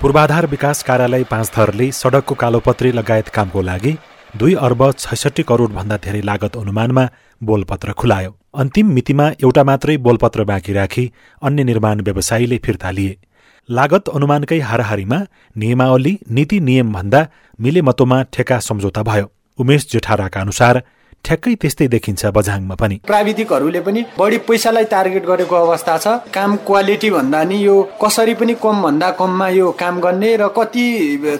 पूर्वाधार विकास कार्यालय पाँचथरले सडकको कालोपत्री लगायत कामको लागि दुई अर्ब छैसठी करोडभन्दा धेरै लागत अनुमानमा बोलपत्र खुलायो। अन्तिम मितिमा एउटा मात्रै बोलपत्र बाँकी राखी अन्य निर्माण व्यवसायीले फिर्ता लिए। लागत अनुमानकै हाराहारीमा नियमावली नीति नियमभन्दा मिलेमतोमा ठेका सम्झौता भयो। उमेश जेठाराका अनुसार ठ्याक्कै त्यस्तै देखिन्छ बझाङमा पनि। प्राविधिकहरूले पनि बढी पैसालाई टार्गेट गरेको अवस्था छ। काम क्वालिटी भन्दा नि यो कसरी पनि कम भन्दा कममा यो काम गर्ने र कति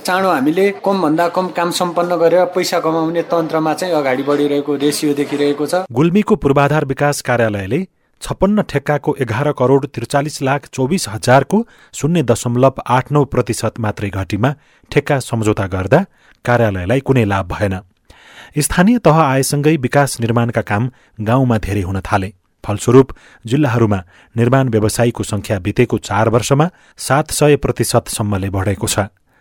चाँडो हामीले कम भन्दा कम काम सम्पन्न गरेर पैसा कमाउने तन्त्रमा चाहिँ अगाडि बढिरहेको रेसियो देखिरहेको छ। गुल्मीको पूर्वाधार विकास कार्यालयले छप्पन्न ठेक्काको एघार करोड त्रिचालिस लाख चौबिस हजारको शून्य दशमलव आठ नौ प्रतिशत मात्रै घटीमा ठेक्का सम्झौता गर्दा कार्यालयलाई कुनै लाभ भएन। स्थानीय तह आएसँगै विकास निर्माणका काम गाउँमा धेरै हुन थाले। फलस्वरूप जिल्लाहरूमा निर्माण व्यवसायीको संख्या बितेको चार वर्षमा सात सय प्रतिशतसम्मले बढेको छ।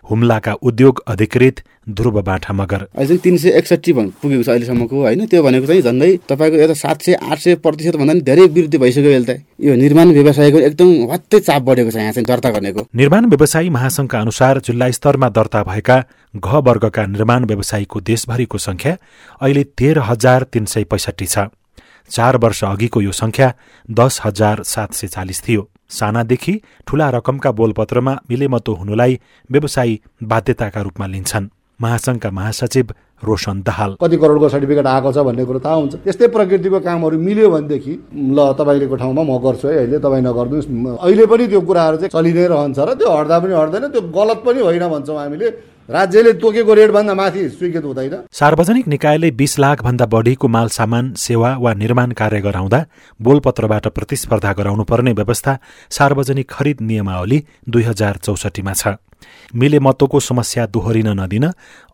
हुम्लाका उद्योग अधिकृत ध्रुव बाठा मगर। अहिले तिन सय एकसठी पुगेको छ अहिलेसम्मको होइन? त्यो भनेको चाहिँ झन्डै तपाईँको यता सात सय आठ सय प्रतिशत भन्दा पनि धेरै वृद्धि भइसक्यो अहिले त। यो निर्माण व्यवसायको एकदम हत्तै चाप बढेको छ यहाँ चाहिँ दर्ता गर्नेको। निर्माण व्यवसायी महासंघका अनुसार जिल्ला स्तरमा दर्ता भएका घ वर्गका निर्माण व्यवसायीको देशभरिको संख्या अहिले तेह्र हजार तीन सय पैसठी छ। चार वर्ष अघिको यो संख्या दस हजार सात सय चालिस थियो। सानादेखि ठूला रकमका बोलपत्रमा मिलेमतो हुनुलाई व्यवसायी बाध्यताका रूपमा लिन्छन्। महासंघका महासचिव रोशन दाहाल। कति करोडको सर्टिफिकेट आएको छ भन्ने कुरो थाहा हुन्छ। त्यस्तै प्रकृतिको कामहरू मिल्यो भनेदेखि ल तपाईँको ठाउँमा म गर्छु है अहिले तपाईँ नगरिदिनुहोस् अहिले पनि त्यो कुराहरू चाहिँ चलि नै रहन्छ र त्यो हट्दा पनि हट्दैन त्यो गलत पनि होइन भन्छौँ हामीले। राज्यले तोकेको रेटभन्दा माथि स्वीकृत हुँदैन। सार्वजनिक निकायले बीस लाख भन्दा बढीको माल सामान सेवा वा निर्माण कार्य गराउँदा बोलपत्रबाट प्रतिस्पर्धा गराउनु पर्ने व्यवस्था सार्वजनिक खरिद नियमावली दुई हजार चौसठीमा छ। मिले समस्या दोहोरिन नदिन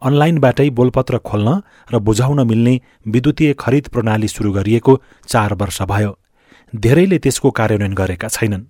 अनलाइनबाटै बोलपत्र खोल्न र बुझाउन मिल्ने विद्युतीय खरिद प्रणाली सुरु गरिएको चार वर्ष भयो। धेरैले त्यसको कार्यान्वयन गरेका छैनन्।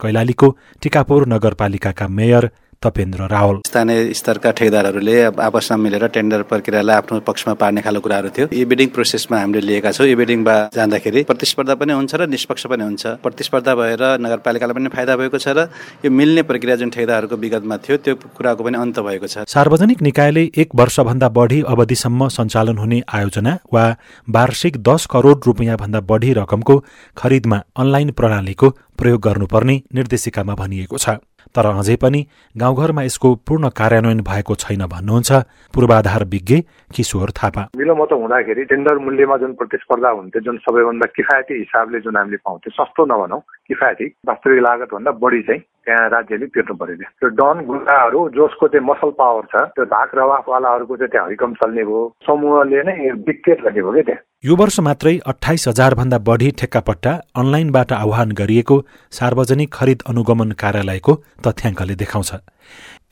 कैलालीको टिकापुर नगरपालिकाका मेयर तपेन्द्र रावल। स्थानीय स्तरका ठेकदारहरूले आपसमा मिलेर टेन्डर प्रक्रियालाई आफ्नो पक्षमा पार्ने खालको कुराहरू थियो। ई बिडिङ प्रोसेसमा हामीले लिएका छौँ। ई बिडिङमा जाँदाखेरि प्रतिस्पर्धा पनि हुन्छ र निष्पक्ष पनि हुन्छ। प्रतिस्पर्धा भएर नगरपालिकालाई पनि फाइदा भएको छ र यो मिल्ने प्रक्रिया जुन ठेकदारहरूको विगतमा थियो त्यो कुराको पनि अन्त भएको छ। सार्वजनिक निकायले एक वर्षभन्दा बढी अवधिसम्म सञ्चालन हुने आयोजना वा वार्षिक दस करोड रुपियाँ भन्दा बढी रकमको खरिदमा अनलाइन प्रणालीको प्रयोग गर्नुपर्ने निर्देशिकामा भनिएको छ। तर अझै पनि गाउँघरमा यसको पूर्ण कार्यान्वयन भएको छैन भन्नुहुन्छ पूर्वाधार विज्ञ किशोर थापा। मिलोमतो हुँदाखेरि टेन्डर मूल्यमा जुन प्रतिस्पर्धा हुन्थ्यो जुन सबैभन्दा किफायती हिसाबले जुन हामीले पाउँथ्यो सस्तो नभनौँ किफायती वास्तविक लागतभन्दा बढी चाहिँ त्यहाँ राज्यले तिर्नु पर्यो त्यो डन गुन्डाहरू जसको चाहिँ मसल पावर छ त्यो धाक रवाफवालाहरूको चाहिँ त्यहाँ हरिकम चल्ने भयो। समूहले नै विकेट गर्ने भयो क्या त्यहाँ। यो वर्ष मात्रै अठाइस भन्दा बढी ठेक्कापट्टा अनलाइनबाट आह्वान गरिएको सार्वजनिक खरिद अनुगमन कार्यालयको तथ्याङ्कले देखाउँछ।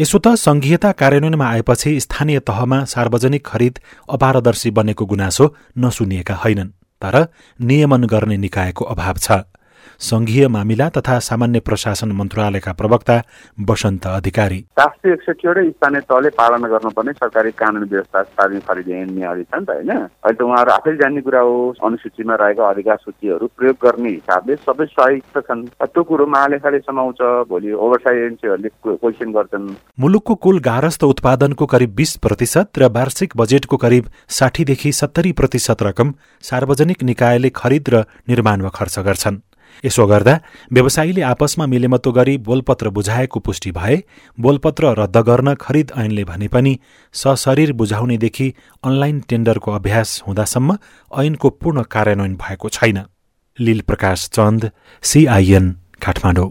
यसो त संघीयता कार्यान्वयनमा आएपछि स्थानीय तहमा सार्वजनिक खरिद अपारदर्शी बनेको गुनासो नसुनिएका होइनन् तर नियमन गर्ने निकायको अभाव छ। संघीय मामिला तथा सामान्य प्रशासन मन्त्रालयका प्रवक्ता वसन्त अधिकारी। राष्ट्रिय एकसठीवटै स्थानीय तहले पालना गर्नुपर्ने सरकारी कानुन व्यवस्था सार्वजनिक खरिद नियमहरू छ नि त होइन? अहिले त उहाँहरू आफैले जान्ने कुरा हो अनुसूचीमा रहेका अधिकार सूचीहरू प्रयोग गर्ने हिसाबले सबै सही त छन्। त्यो कुरो महालेखाले समाउँछ भोलि ओभरसाइड एजेन्सीहरूले क्वेसन गर्छन्। मुलुकको कुल गारस्थ उत्पादनको करिब बीस प्रतिशत र वार्षिक बजेटको करिब साठीदेखि सत्तरी प्रतिशत रकम सार्वजनिक निकायले खरिद र निर्माणमा खर्च गर्छन्। यसो गर्दा व्यवसायीले आपसमा मिलेमतो गरी बोलपत्र बुझाएको पुष्टि भए बोलपत्र रद्द गर्न खरिद ऐनले भने पनि सशरीर बुझाउनेदेखि अनलाइन टेन्डरको अभ्यास हुँदासम्म ऐनको पूर्ण कार्यान्वयन भएको छैन। लील प्रकाश चन्द सिआइएन काठमाडौँ।